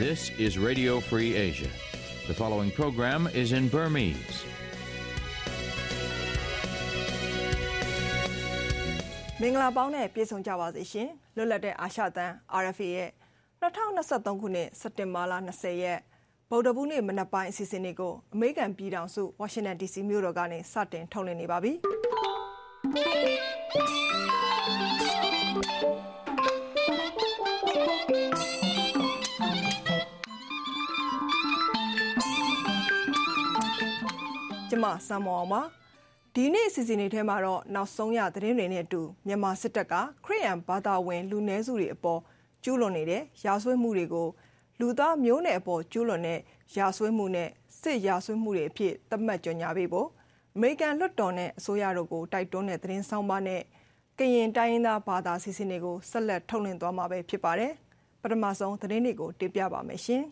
This is Radio Free Asia. The following program is in Burmese. ။မင်္ဂလာပေါင်းနဲ့ပြည်ဆုံကြပါစေရှင်။လွတ်လပ်တဲ့အာရှတန် RFA ရဲ့2023ခုနှစ်စက်တင်ဘာလ20ရက် ဗုဒ္ဓဘူးနေ့မနက်ပိုင်းအစီအစဉ်လေးကိုအမေရိကန်ပြည်ထောင်စုဝါရှင်တန် DC မြို့တော်ကနေစတင်ထုတ်လွှင့်နေပါပြီ။ကျမစံမောင်ပါဒီနေ့အစီအစဉ်တွေထဲမှာတော့နောက်ဆုံးရသတင်းတွေနဲ့အတူမြန်မာစစ်တပ်ကခရီးယန်ဘာသာဝင် လူနည်းစုတွေအပေါ်ကျူးလွန်နေတဲ့ရာဇဝတ်မှုတွေကို လူသားမျိုးနွယ်အပေါ်ကျူးလွန်တဲ့ရာဇဝတ်မှုနဲ့စစ်ရာဇဝတ်မှုတွေအဖြစ်သတ်မှတ်ကြေညာပေးဖို့အမေရိကန်လွှတ်တော်နဲ့အစိုးရတို့ကိုတိုက်တွန်းတဲ့သတင်းဆောင်ပါနဲ့ကရင်တိုင်းရင်းသားဘာသာစီစဉ်တွေကိုဆက်လက်ထုတ်လွှင့်သွားမှာပဲဖြစ်ပါတယ်။ပထမဆုံးသတင်းတွေကိုတင်ပြပါမယ်ရှင်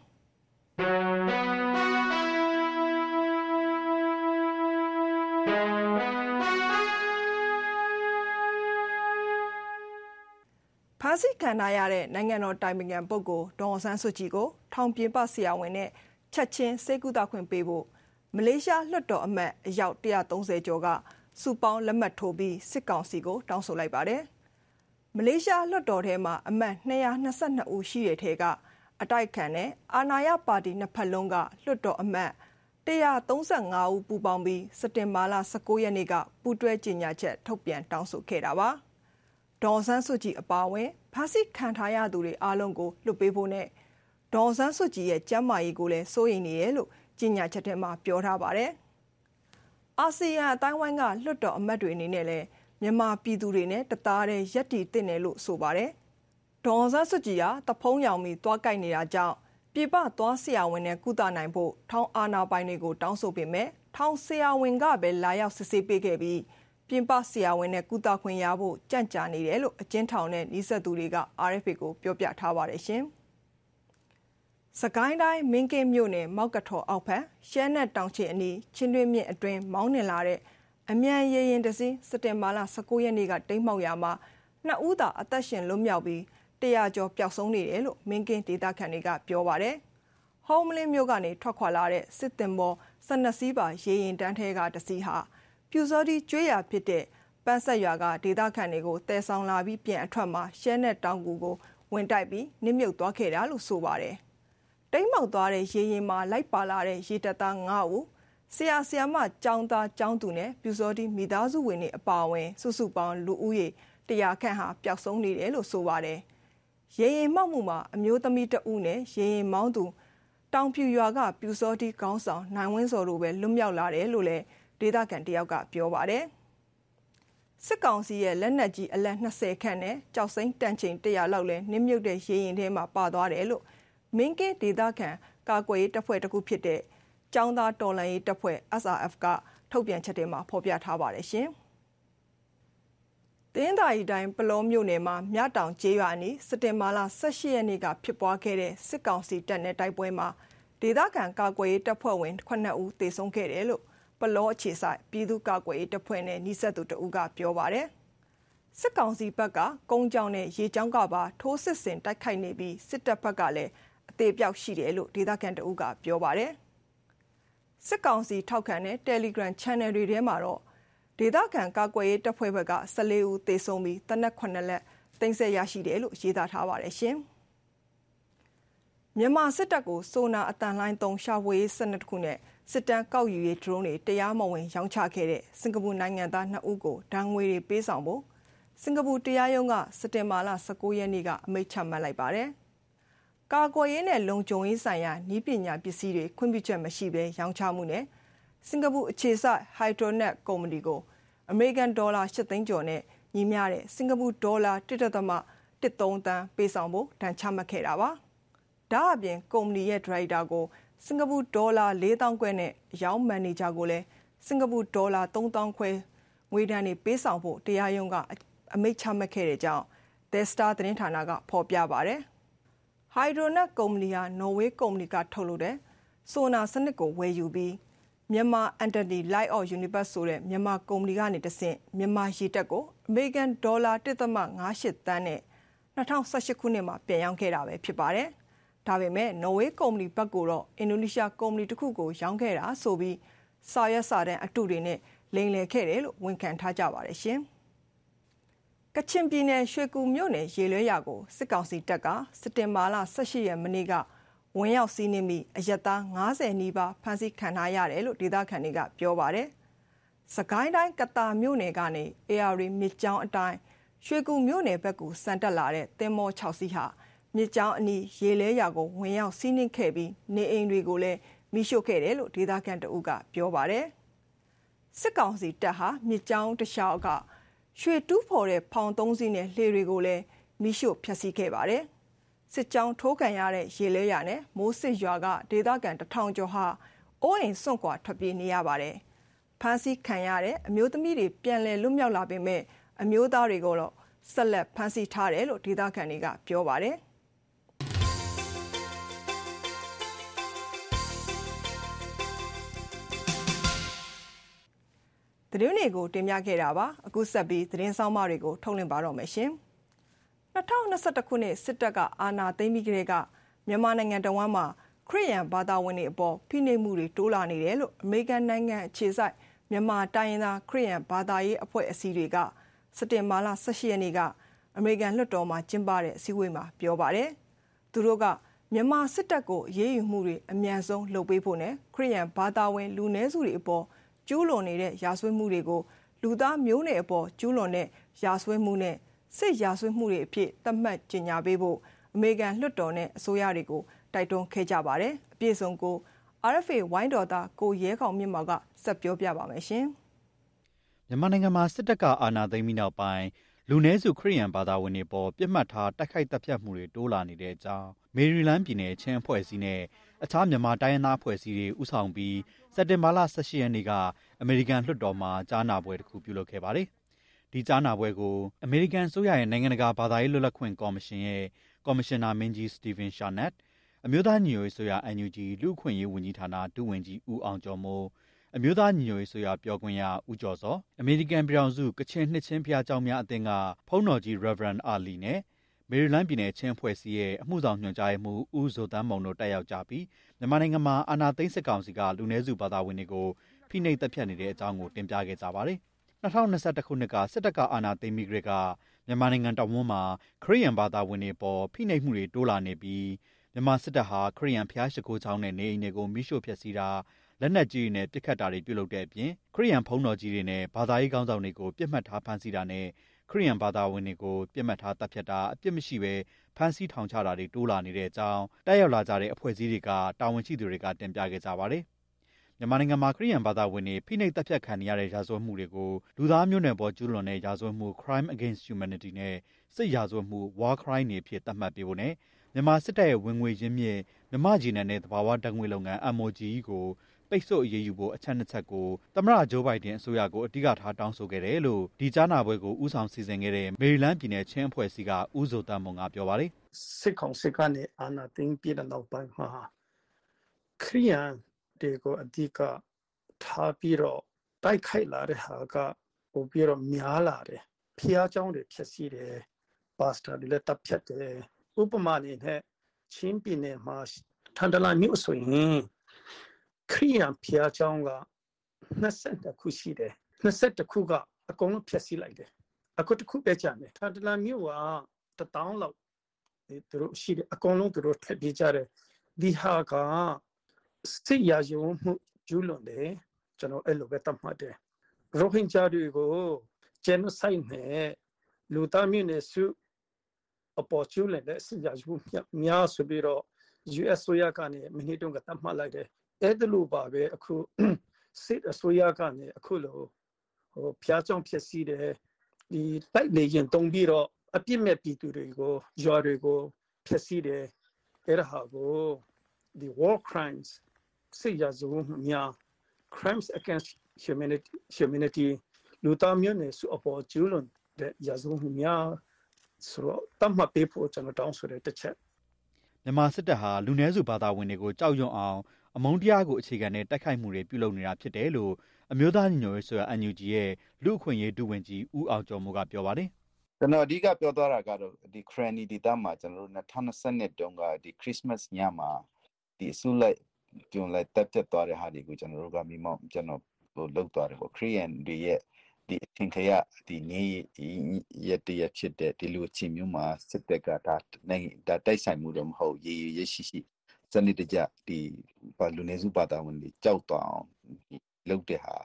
။ မ်းဆီးခံထားရတဲ့နိုင်ငံတော်တိုင်ပင်ခံပုဂ္ဂိုလ်ဒေါ်အောင်ဆန်းစုကြည်ကိုထောင်ပြင်ပဆရာဝန်နဲ့ချက်ချင်းဆေးကုသခွင့်ပေးဖို့မလေးရှားလွှတ်တော်အမတ်အယောက်130ကျော်ကစုပေါင်းလက်မှတ်ထိုးပြီးစစ်ကောင်စီကိုတောင်းဆိုလိုက်ပါတယ်။မလေးရှားလွှတ်တော်ထဲမှာအမတ်222ဦးရှိတဲ့ထဲကအတိုက်ခံနဲ့အာဏာရပါတီနှစ်ဖက်လုံးကလွှတ်တော်အမတ်135ဦးပူးပေါင်းပြီးစက်တင်ဘာလ19ရက်နေ့ကပူးတွဲကြေညာချက်ထုတ်ပြန်တောင်းဆိုခဲ့တာပါ။ ဒေါ်ဆန်းစုကြည်အပါအဝင်ဖမ်းဆီးခံထားရသူတွေအားလုံးကိုလွှတ်ပေးဖို့နဲ့ဒေါ်ဆန်းစုကြည်ရဲ့ကျန်းမာရေးကိုလည်းစိုးရိမ်နေတယ်လို့ကြေညာချက်ထဲမှာပြောထားပါတယ်။အာဆီယံအတိုင်းဝိုင်းကလွှတ်တော်အမတ်တွေအနေနဲ့လည်းမြန်မာပြည်သူတွေနဲ့တသားတည်းရက်တီတင့်တယ်လို့ဆိုပါတယ်။ဒေါ်ဆန်းစုကြည်ကတဖုံးရောင်ပြီးသွားကြိုက်နေတာကြောင့်ပြပသွားဆရာဝန်နဲ့ကုသနိုင်ဖို့ထောင်အာနာပိုင်တွေကိုတောင်းဆိုပေမဲ့ထောင်ဆရာဝန်ကပဲလာရောက်စစ်ဆေးပေးခဲ့ပြီး ပြင်ပဆရာဝန်နဲ့ကုသခွင့်ရဖို့ကြံ့ကြာနေတယ်လို့အကျဉ်းထောင်နဲ့နှိစက်သူတွေက RFA ကိုပြောပြထားပါတယ်ရှင်။စကိုင်းတိုင်းမင်းကင်းမြို့နယ်မောက်ကထော်အောက်ဖက်ရှမ်းနဲ့တောင်ချေအနီးချင်းတွင်းမြစ်အတွင်းမောင်းနှင်လာတဲ့အမြန်ရေရင်တစည်းစက်တင်ဘာလ19ရက်နေ့ကတိမ်းမှောက်ရာမှာနှစ်ဦးသာအသက်ရှင်လွတ်မြောက်ပြီးတရားကျော်ပျောက်ဆုံးနေတယ်လို့မင်းကင်းဒေသခံတွေကပြောပါတယ်။ဟောမလင်းမြို့ကနေထွက်ခွာလာတဲ့စစ်တင်ဘော12စီးပါရေရင်တန်းထဲကတစီးဟာ ပြူစောတိကျွေးရဖြစ်တဲ့ပန်းဆက်ရွာကဒေသခံတွေကိုတဲဆောင်လာပြီးပြန်အထွက်မှာရှမ်းနဲ့တောင်ကူကိုဝင်တိုက်ပြီးနစ်မြုပ်သွားခဲ့တာလို့ဆိုပါတယ်။တိမ်းမောက်သွားတဲ့ရေရင်မှာလိုက်ပါလာတဲ့ရေတပ်သား9ဦးဆရာဆရာမကျောင်းသားကျောင်းသူနဲ့ပြူစောတိမိသားစုဝင်တွေအပါအဝင်စုစုပေါင်းလူဦးရေ100ခန့်ဟာပျောက်ဆုံးနေတယ်လို့ဆိုပါတယ်။ရေရင်မောက်မှုမှာအမျိုးသမီးတဦးနဲ့ရေရင်မောင်းသူတောင်ပြူရွာကပြူစောတိကောင်းဆောင်နိုင်ဝင်းစော်တို့ပဲလွတ်မြောက်လာတယ်လို့လည်း ဒေသခံတယောက်ကပြောပါတယ်။စစ်ကောင်စီရဲ့လက်နက်ကြီးအလက်20ခန့်နဲ့ကြောက်စိမ့်တန်ချိန်100လောက်လဲနင်းမြုပ်တဲ့ရေရင်ထဲမှာပါသွားတယ်လို့မင်းကင်းဒေသခံကာကွယ်ရေးတပ်ဖွဲ့တစ်ခုဖြစ်တဲ့ကျောင်းသားတော်လှန်ရေးတပ်ဖွဲ့ SRF ကထုတ်ပြန်ချက်တွေမှာဖော်ပြထားပါတယ်ရှင်။တင်းသာရီတိုင်းပလောမြို့နယ်မှာမြတောင်ကျေးရွာအနီးစက်တင်ဘာလ18ရက်နေ့ကဖြစ်ပွားခဲ့တဲ့စစ်ကောင်စီတပ်နဲ့တိုက်ပွဲမှာဒေသခံကာကွယ်ရေးတပ်ဖွဲ့ဝင်9ဦးသေဆုံးခဲ့တယ်လို့ ပလောအခြေဆိုင်ပြည်သူ့ကာကွယ်ရေးတပ်ဖွဲ့နဲ့နှိဆက်သူတဦးကပြောပါတယ်။စစ်ကောင်စီဘက်ကကုန်းကြောင်းနဲ့ရေကြောင်းကပါထိုးစစ်ဆင်တိုက်ခိုက်နေပြီးစစ်တပ်ဘက်ကလည်းအသေးပြောက်ရှိတယ်လို့ဒေသခံတအုပ်ကပြောပါတယ်။စစ်ကောင်စီထောက်ခံတဲ့ Telegram Channel တွေထဲမှာတော့ဒေသခံကာကွယ်ရေးတပ်ဖွဲ့ဘက်က14ဦးသေဆုံးပြီးတနက်9လက်တင်ဆက်ရရှိတယ်လို့ရေးသားထားပါတယ်ရှင်။မြန်မာစစ်တပ်ကိုဆိုနာအတန်လိုင်းသုံးရှာဖွေရေးစနစ်တစ်ခုနဲ့ စစ်တမ်းကောက်ယူရေး drone တွေတရားမဝင်ရောင်းချခဲ့တဲ့စင်ကာပူနိုင်ငံသား2ဦးကိုဒဏ်ငွေတွေပေးဆောင်ဖို့စင်ကာပူတရားရုံးကစက်တင်ဘာလ19ရက်နေ့ကအမိန့်ချမှတ်လိုက်ပါတယ်။ကာကွယ်ရေးနဲ့လုံခြုံရေးဆိုင်ရာနည်းပညာပစ္စည်းတွေခွင့်ပြုချက်မရှိဘဲရောင်းချမှုနဲ့စင်ကာပူအခြေစိုက် Hydronet ကုမ္ပဏီကိုအမေရိကန်ဒေါ်လာ8သိန်းကျော်နဲ့ညီမျှတဲ့စင်ကာပူဒေါ်လာ1.13တန်းပေးဆောင်ဖို့တန်ချမှတ်ခဲ့တာပါ။ဒါအပြင်ကုမ္ပဏီရဲ့ဒရိုက်တာကို စင်ကာပူဒေါ်လာ4000ခွဲနဲ့အယောင်းမန်နေဂျာကိုလည်းစင်ကာပူဒေါ်လာ3000ခွဲငွေဒဏ်တွေပေးဆောင်ဖို့တရားရုံးကအမိန့်ချမှတ်ခဲ့တဲ့ကြောင်း The Star သတင်းဌာနကဖော်ပြပါဗျ။ Hydronet ကုမ္ပဏီဟာနော်ဝေးကုမ္ပဏီကထုတ်လုပ်တဲ့ဆိုနာစနစ်ကိုဝယ်ယူပြီး Myanmar Entity Light of Universe ဆိုတဲ့မြန်မာကုမ္ပဏီကနေတဆင့်မြန်မာရေတပ်ကိုအမေရိကန်ဒေါ်လာ1.58သန်းနဲ့2018ခုနှစ်မှာပြန်ရောင်းခဲ့တာပဲဖြစ်ပါတယ်။ ဒါပေမဲ့နော်ဝေကုမ္ပဏီဘက်ကတော့အင်ဒိုနီးရှားကုမ္ပဏီတစ်ခုကိုရောင်းခဲ့တာဆိုပြီးစာရွက်စာတမ်းအတုတွေနဲ့လိမ်လည်ခဲ့တယ်လို့ဝန်ခံထားကြပါတယ်ရှင်။ကချင်ပြည်နယ်ရွှေကူမြို့နယ်ရေလွဲရာကိုစစ်ကောင်စီတပ်ကစက်တင်ဘာလ18ရက်မနေ့ကဝင်ရောက်စီးနင်းပြီးအရက်သား90နီးပါးဖမ်းဆီးခံထားရတယ်လို့ဒေသခံတွေကပြောပါတယ်။စကိုင်းတိုင်းကတာမြို့နယ်ကနေ AR မြစ်ကြောင်းအတိုင်းရွှေကူမြို့နယ်ဘက်ကိုစံတက်လာတဲ့တင်မော6စီးဟာ မြစ်ကြောင်းအနီးရေလဲရာကိုဝင်ရောက်စီးနင်းခဲ့ပြီးနေအိမ်တွေကိုလည်းမိရှို့ခဲ့တယ်လို့ဒေသခံတအုပ်ကပြောပါတယ်။စစ်ကောင်စီတပ်ဟာမြစ်ကြောင်းတလျှောက်ကရွှေတူးဖော်တဲ့ဖောင်သုံးစီးနဲ့လှေတွေကိုလည်းမိရှို့ဖျက်ဆီးခဲ့ပါတယ်။စစ်ကြောင်းထိုးကန်ရတဲ့ရေလဲရနဲ့မိုးစစ်ရွာကဒေသခံတထောင်ကျော်ဟာအိုးအိမ်စွန့်ခွာထွက်ပြေးနေရပါတယ်။ဖမ်းဆီးခံရတဲ့အမျိုးသမီးတွေပြန်လည်လွတ်မြောက်လာပေမဲ့အမျိုးသားတွေကိုတော့ဆက်လက်ဖမ်းဆီးထားတယ်လို့ဒေသခံတွေကပြောပါတယ်။ သတင်းတွေကိုတင်ပြခဲ့တာပါအခုဆက်ပြီးသတင်းဆောင်မတွေကိုထုတ်လင်းပါတော့မယ်ရှင်2021ခုနှစ်စစ်တပ်ကအာဏာသိမ်းပြီးကတည်းကမြန်မာနိုင်ငံတော်ဝန်မှာခရစ်ယာန်ဘာသာဝင်တွေအပေါ်ဖိနှိပ်မှုတွေတိုးလာနေတယ်လို့အမေရိကန်နိုင်ငံအခြေစိုက်မြန်မာတိုင်းရင်းသားခရစ်ယာန်ဘာသာရေးအဖွဲ့အစည်းတွေကစက်တင်ဘာလ18ရက်နေ့ကအမေရိကန်လွှတ်တော်မှာကျင်းပတဲ့အစည်းအဝေးမှာပြောပါတယ်။သူတို့ကမြန်မာစစ်တပ်ကိုအရေးယူမှုတွေအမြန်ဆုံးလုပ်ပေးဖို့နဲ့ခရစ်ယာန်ဘာသာဝင်လူနည်းစုတွေအပေါ် ကျူးလွန်နေတဲ့ရာဇဝတ်မှုတွေကိုလူသားမျိုးနွယ်အပေါ်ကျူးလွန်တဲ့ရာဇဝတ်မှုနဲ့စစ်ရာဇဝတ်မှုတွေအဖြစ်သတ်မှတ်ကြေညာပေးဖို့အမေရိကန်လွှတ်တော်နဲ့အစိုးရတွေကိုတိုက်တွန်းခဲ့ကြပါတယ်။အပြည့်စုံကို RFA ဝိုင်းတော်သားကိုရဲခေါင်မြင့်မောင်ကဆက်ပြောပြပါမယ်ရှင်။မြန်မာနိုင်ငံမှာစစ်တပ်ကအာဏာသိမ်းပြီးနောက်ပိုင်းလူနည်းစုခရစ်ယာန်ဘာသာဝင်တွေပေါ်ပြစ်မှတ်ထားတိုက်ခိုက်တပ်ဖြတ်မှုတွေတိုးလာနေတဲ့အကြောင်းမေရီလန်းပြည်နယ်ချင်းအဖွဲ့အစည်းနဲ့အခြားမြန်မာတိုင်းရင်းသားအဖွဲ့အစည်းတွေဥဆောင်ပြီး စက်တင်ဘာလ18ရက်နေ့ကအမေရိကန်လွှတ်တော်မှာကြားနာပွဲတစ်ခုပြုလုပ်ခဲ့ပါတယ်။ဒီကြားနာပွဲကိုအမေရိကန်ဆိုရရဲ့နိုင်ငံတကာဘာသာရေးလွတ်လပ်ခွင့်ကော်မရှင်ရဲ့ကော်မရှင်နာမင်းကြီးစတီဗင်ရှာနက်အမျိုးသားညီညွတ်ရေးဆိုရ NUG လူ့အခွင့်အရေးဝန်ကြီးဌာနဒုဝန်ကြီးဦးအောင်ကျော်မိုးအမျိုးသားညီညွတ်ရေးဆိုရပြောခွင့်ရဦးကျော်စောအမေရိကန်ပြည်ထောင်စုကချင်နှစ်ချင်းဖျားเจ้าများအသင်းကဖုန်းတော်ကြီး Reverend Ali နဲ့ မေရီလန်းပြည်နယ်ချင်းဖွဲ့စည်းရဲ့အမှုဆောင်ညွှန်ကြားမှုဦးဇိုတန်းမုံတို့တက်ရောက်ကြပြီးမြန်မာနိုင်ငံမှာအာဏာသိမ်းစစ်ကောင်စီကလူနည်းစုဘာသာဝင်တွေကိုဖိနှိပ်တပ်ဖြတ်နေတဲ့အကြောင်းကိုတင်ပြခဲ့ကြပါတယ်။2021ခုနှစ်ကစစ်တပ်ကအာဏာသိမ်းပြီးကြကမြန်မာနိုင်ငံတောင်ဝန်းမှာခရီးယန်ဘာသာဝင်တွေပေါ်ဖိနှိပ်မှုတွေတိုးလာနေပြီးမြန်မာစစ်တပ်ဟာခရီးယန်ဖျားရှိခိုးချောင်းနဲ့နေအိမ်တွေကိုမိရှို့ဖျက်ဆီးတာလက်နက်ကြီးတွေနဲ့ပစ်ခတ်တာတွေပြုလုပ်တဲ့အပြင်ခရီးယန်ဖုံးတော်ကြီးတွေနဲ့ဘာသာရေးကောင်းဆောင်တွေကိုပြစ်မှတ်ထားဖမ်းဆီးတာနဲ့ ခရီးယန်ဘာသာဝင်တွေကိုပြစ်မှတ်ထားတပ်ဖြတ်တာအပြစ်မရှိဘဲဖမ်းဆီးထောင်ချတာတွေတိုးလာနေတဲ့အကြောင်းတက်ရောက်လာကြတဲ့အဖွဲ့အစည်းတွေကတာဝန်ရှိသူတွေကတင်ပြခဲ့ကြပါတယ်။မြန်မာနိုင်ငံမှာခရီးယန်ဘာသာဝင်တွေဖိနှိပ်တပ်ဖြတ်ခံနေရတဲ့ရာဇဝတ်မှုတွေကိုလူသားမျိုးနွယ်ပေါ်ကျူးလွန်တဲ့ရာဇဝတ်မှု crime against humanity နဲ့စစ်ရာဇဝတ်မှု war crime တွေဖြစ်သတ်မှတ်ပေးဖို့နဲ့မြန်မာစစ်တပ်ရဲ့ဝင်ငွေရင်းမြစ်မြမဂျီနန်နဲ့သဘာဝဓာတ်ငွေလုပ်ငန်း MOGE ကို ပိတ်ဆို့အရေးယူဖို့အချက်နှစ်ချက်ကိုသမ္မတဂျိုးဘိုင်ဒန်အစိုးရကိုအဓိကထားတောင်းဆိုခဲ့တယ်လို့ဒီကြားနာပွဲကိုဥဆောင်စီစဉ်ခဲ့တဲ့မေရီလန်းပြည်နယ်ချင်းအဖွဲ့အစည်းကဦးဇိုတမ်းမုံကပြောပါတယ်စစ်ကောင်စစ်ကနေအာဏာသိမ်းပြီးတဲ့နောက်ပိုင်းမှာခရီးယန်တွေကိုအဓိကထားပြီးတော့တိုက်ခိုက်လာတဲ့ဟာကပိုပြီးတော့များလာတယ်ဖျားเจ้าတွေဖြစ်စီတယ်ပါစတာတွေလည်းတပ်ဖြတ်တယ်ဥပမာအနေနဲ့ချင်းပြည်နယ်မှာထန်တလန်မြို့ဆိုရင် ခရိယံဖျားချောင်းက22ခုရှိတယ်22ခုကအကုန်လုံးဖျက်ဆီးလိုက်တယ်အခုတစ်ခုပဲကျန်တယ်ထာတလန်မြို့ကတထောင်လောက်သူတို့ရှိတယ်အကုန်လုံးသူတို့ထပ်ပြေးကြတယ်ဒီဟာကစစ်ရာဇဝမှုကျူးလွန်တယ်ကျွန်တော်အဲ့လိုပဲတတ်မှတ်တယ်ရိုဟင်ဂျာတွေကို genocide နဲ့လူသားမျိုးနွယ်စုအပေါ်ကျူးလွန်တဲ့စစ်ရာဇဝမှုများဆိုပြီးတော့ US ဆိုရကနေမိနစ်တုန်းကတတ်မှတ်လိုက်တယ် အဲ့ဒါလိုပါပဲအခုစစ်အစိုးရကနေအခုလိုဟိုဖျားကြောင်ဖြစ်စီတယ်ဒီတိုက်လေရင်တုံးပြီးတော့အပြစ်မဲ့ပြည်သူတွေကိုရွာတွေကိုဖျက်ဆီးတယ်အဲ့ဒါဟာကိုဒီ war crimes စစ်ရာဇဝတ်မှုများ crimes against humanity humanity လူသားမျိုးနွယ်စုအပေါ်ကျူးလွန်တဲ့ရာဇဝတ်မှုများဆိုတော့တတ်မှတ်ပေးဖို့ကျွန်တော်တောင်းဆိုတဲ့တစ်ချက်မြန်မာစစ်တပ်ဟာလူနည်းစုဘာသာဝင်တွေကိုကြောက်ရွံ့အောင် အမုန်းတရားကိုအခြေခံတဲ့တိုက်ခိုက်မှုတွေပြုလုပ်နေတာဖြစ်တယ်လို့အမျိုးသားညီညွတ်ရေးဆိုရ NUG ရဲ့လူ့အခွင့်အရေးဒုဝန်ကြီးဦးအောင်ကျော်မိုးကပြောပါတယ်ကျွန်တော်အဓိကပြောသွားတာကတော့ဒီ cranny ဒေတာမှာကျွန်တော်တို့2020တုန်းကဒီ Christmas ညမှာဒီအစုလိုက်ကျုံလိုက်တက်တက်သွားတဲ့ဟာတွေကိုကျွန်တော်တို့ကမိမောင်းကျွန်တော်ဟိုလောက်သွားတယ်ပေါ့ Korean တွေရဲ့ဒီအထင်ခရဒီနေရတရဖြစ်တဲ့ဒီလိုအချင်းမျိုးမှာစစ်တပ်ကဒါနိုင်ဒါတိုက်ဆိုင်မှုတော့မဟုတ်ရေရရှိရှိ စနစ်တကျဒီဘာလူနေစုပါတာဝင်တွေကြောက်သွားအောင်လုပ်တဲ့ဟာ